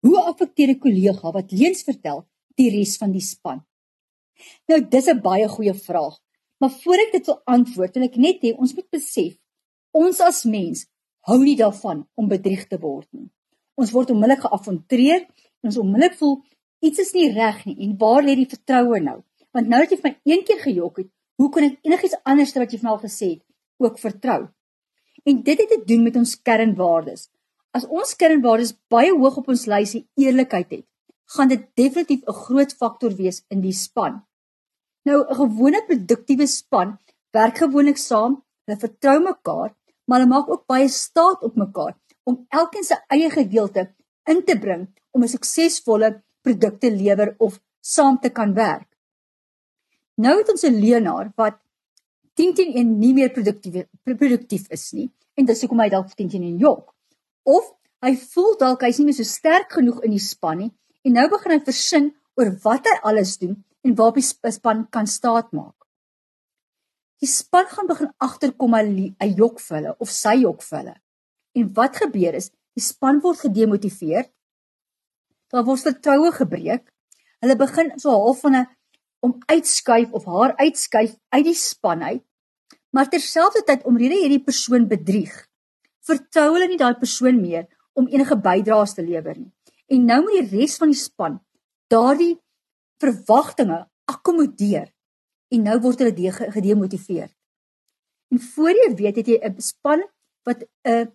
Hoe affekteer 'n kollega wat leuns vertel die res van die span? Nou dis 'n baie goeie vraag. Maar voor ek dit wil antwoord, wil ek net hê ons moet besef ons as mens hou nie daarvan om bedrieg te word nie. Ons word onmiddellik geafronteer en ons onmiddellik voel iets is nie reg nie en waar lê die vertroue nou? Want nou dat jy vir my een keer gejok het, hoe kan ek enigiets anders wat jy van al gesê het ook vertrou? En dit het te doen met ons kernwaardes. As ons kernwaardes baie hoog op ons lysie eerlikheid het, gaan dit definitief 'n groot faktor wees in die span. Nou 'n gewone produktiewe span werk gewoonlik saam, hulle vertrou mekaar, maar hulle maak ook baie staat op mekaar om elkeen se eie gedeelte in te bring om 'n suksesvolle produk te lewer of saam te kan werk. Nou het ons 'n leenaar wat 10 teen 1 nie meer produktief produktief is nie en dis hoekom hy dalk 10 teen 1 jok. Of hy voel dalk hy's nie meer so sterk genoeg in die span nie en nou begin hy versin oor wat hy alles doen en waarop die span kan staat maak. Die span gaan begin agterkom hy jok vir hulle of sy jok vir hulle. En wat gebeur is, die span word gedemotiveer. Daar word vertroue gebreek. Hulle begin so half van 'n om uitskuif of haar uitskuif uit die span uit. Maar terselfdertyd omrede hierdie persoon bedrieg, vertrou hulle nie daai persoon meer om enige bydraes te lewer nie. En nou moet die res van die span daardie verwagtinge akkommodeer en nou word hulle gedemotiveer. En voor jy weet het jy 'n span wat 'n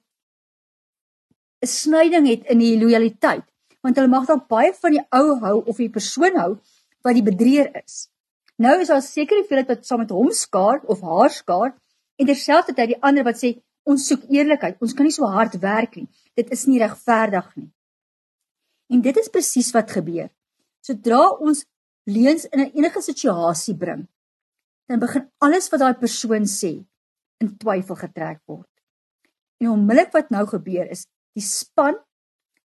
'n snyding het in die lojaliteit, want hulle mag dan baie van die ou hou of die persoon hou wat die bedrieger is. Nou is daar seker die feit dat saam met hom skaar of haar skaar en terselfdertyd die ander wat sê ons soek eerlikheid, ons kan nie so hard werk nie. Dit is nie regverdig nie. En dit is presies wat gebeur. Sodra ons leuns in 'n enige situasie bring, dan begin alles wat daai persoon sê in twyfel getrek word. En onmiddellik wat nou gebeur is, die span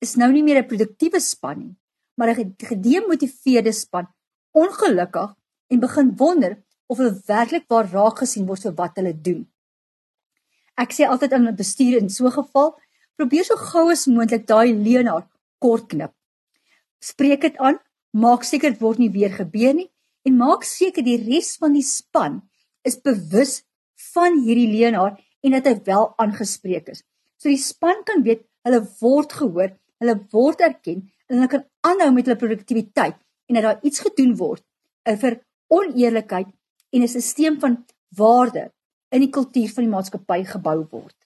is nou nie meer 'n produktiewe span nie, maar 'n gedemotiveerde span, ongelukkig en begin wonder of hulle werklik waar raak gesien word vir wat hulle doen. Ek sê altyd aan 'n bestuur in so 'n geval, probeer so gou as moontlik daai leenaar kort knip. Spreek dit aan, maak seker dit word nie weer gebeur nie en maak seker die res van die span is bewus van hierdie leenaar en dat hy wel aangespreek is. So die span kan weet hulle word gehoor, hulle word erken en hulle kan aanhou met hulle produktiwiteit en dat daar iets gedoen word eh, vir oneerlikheid en 'n stelsel van waarde in die kultuur van die maatskappy gebou word.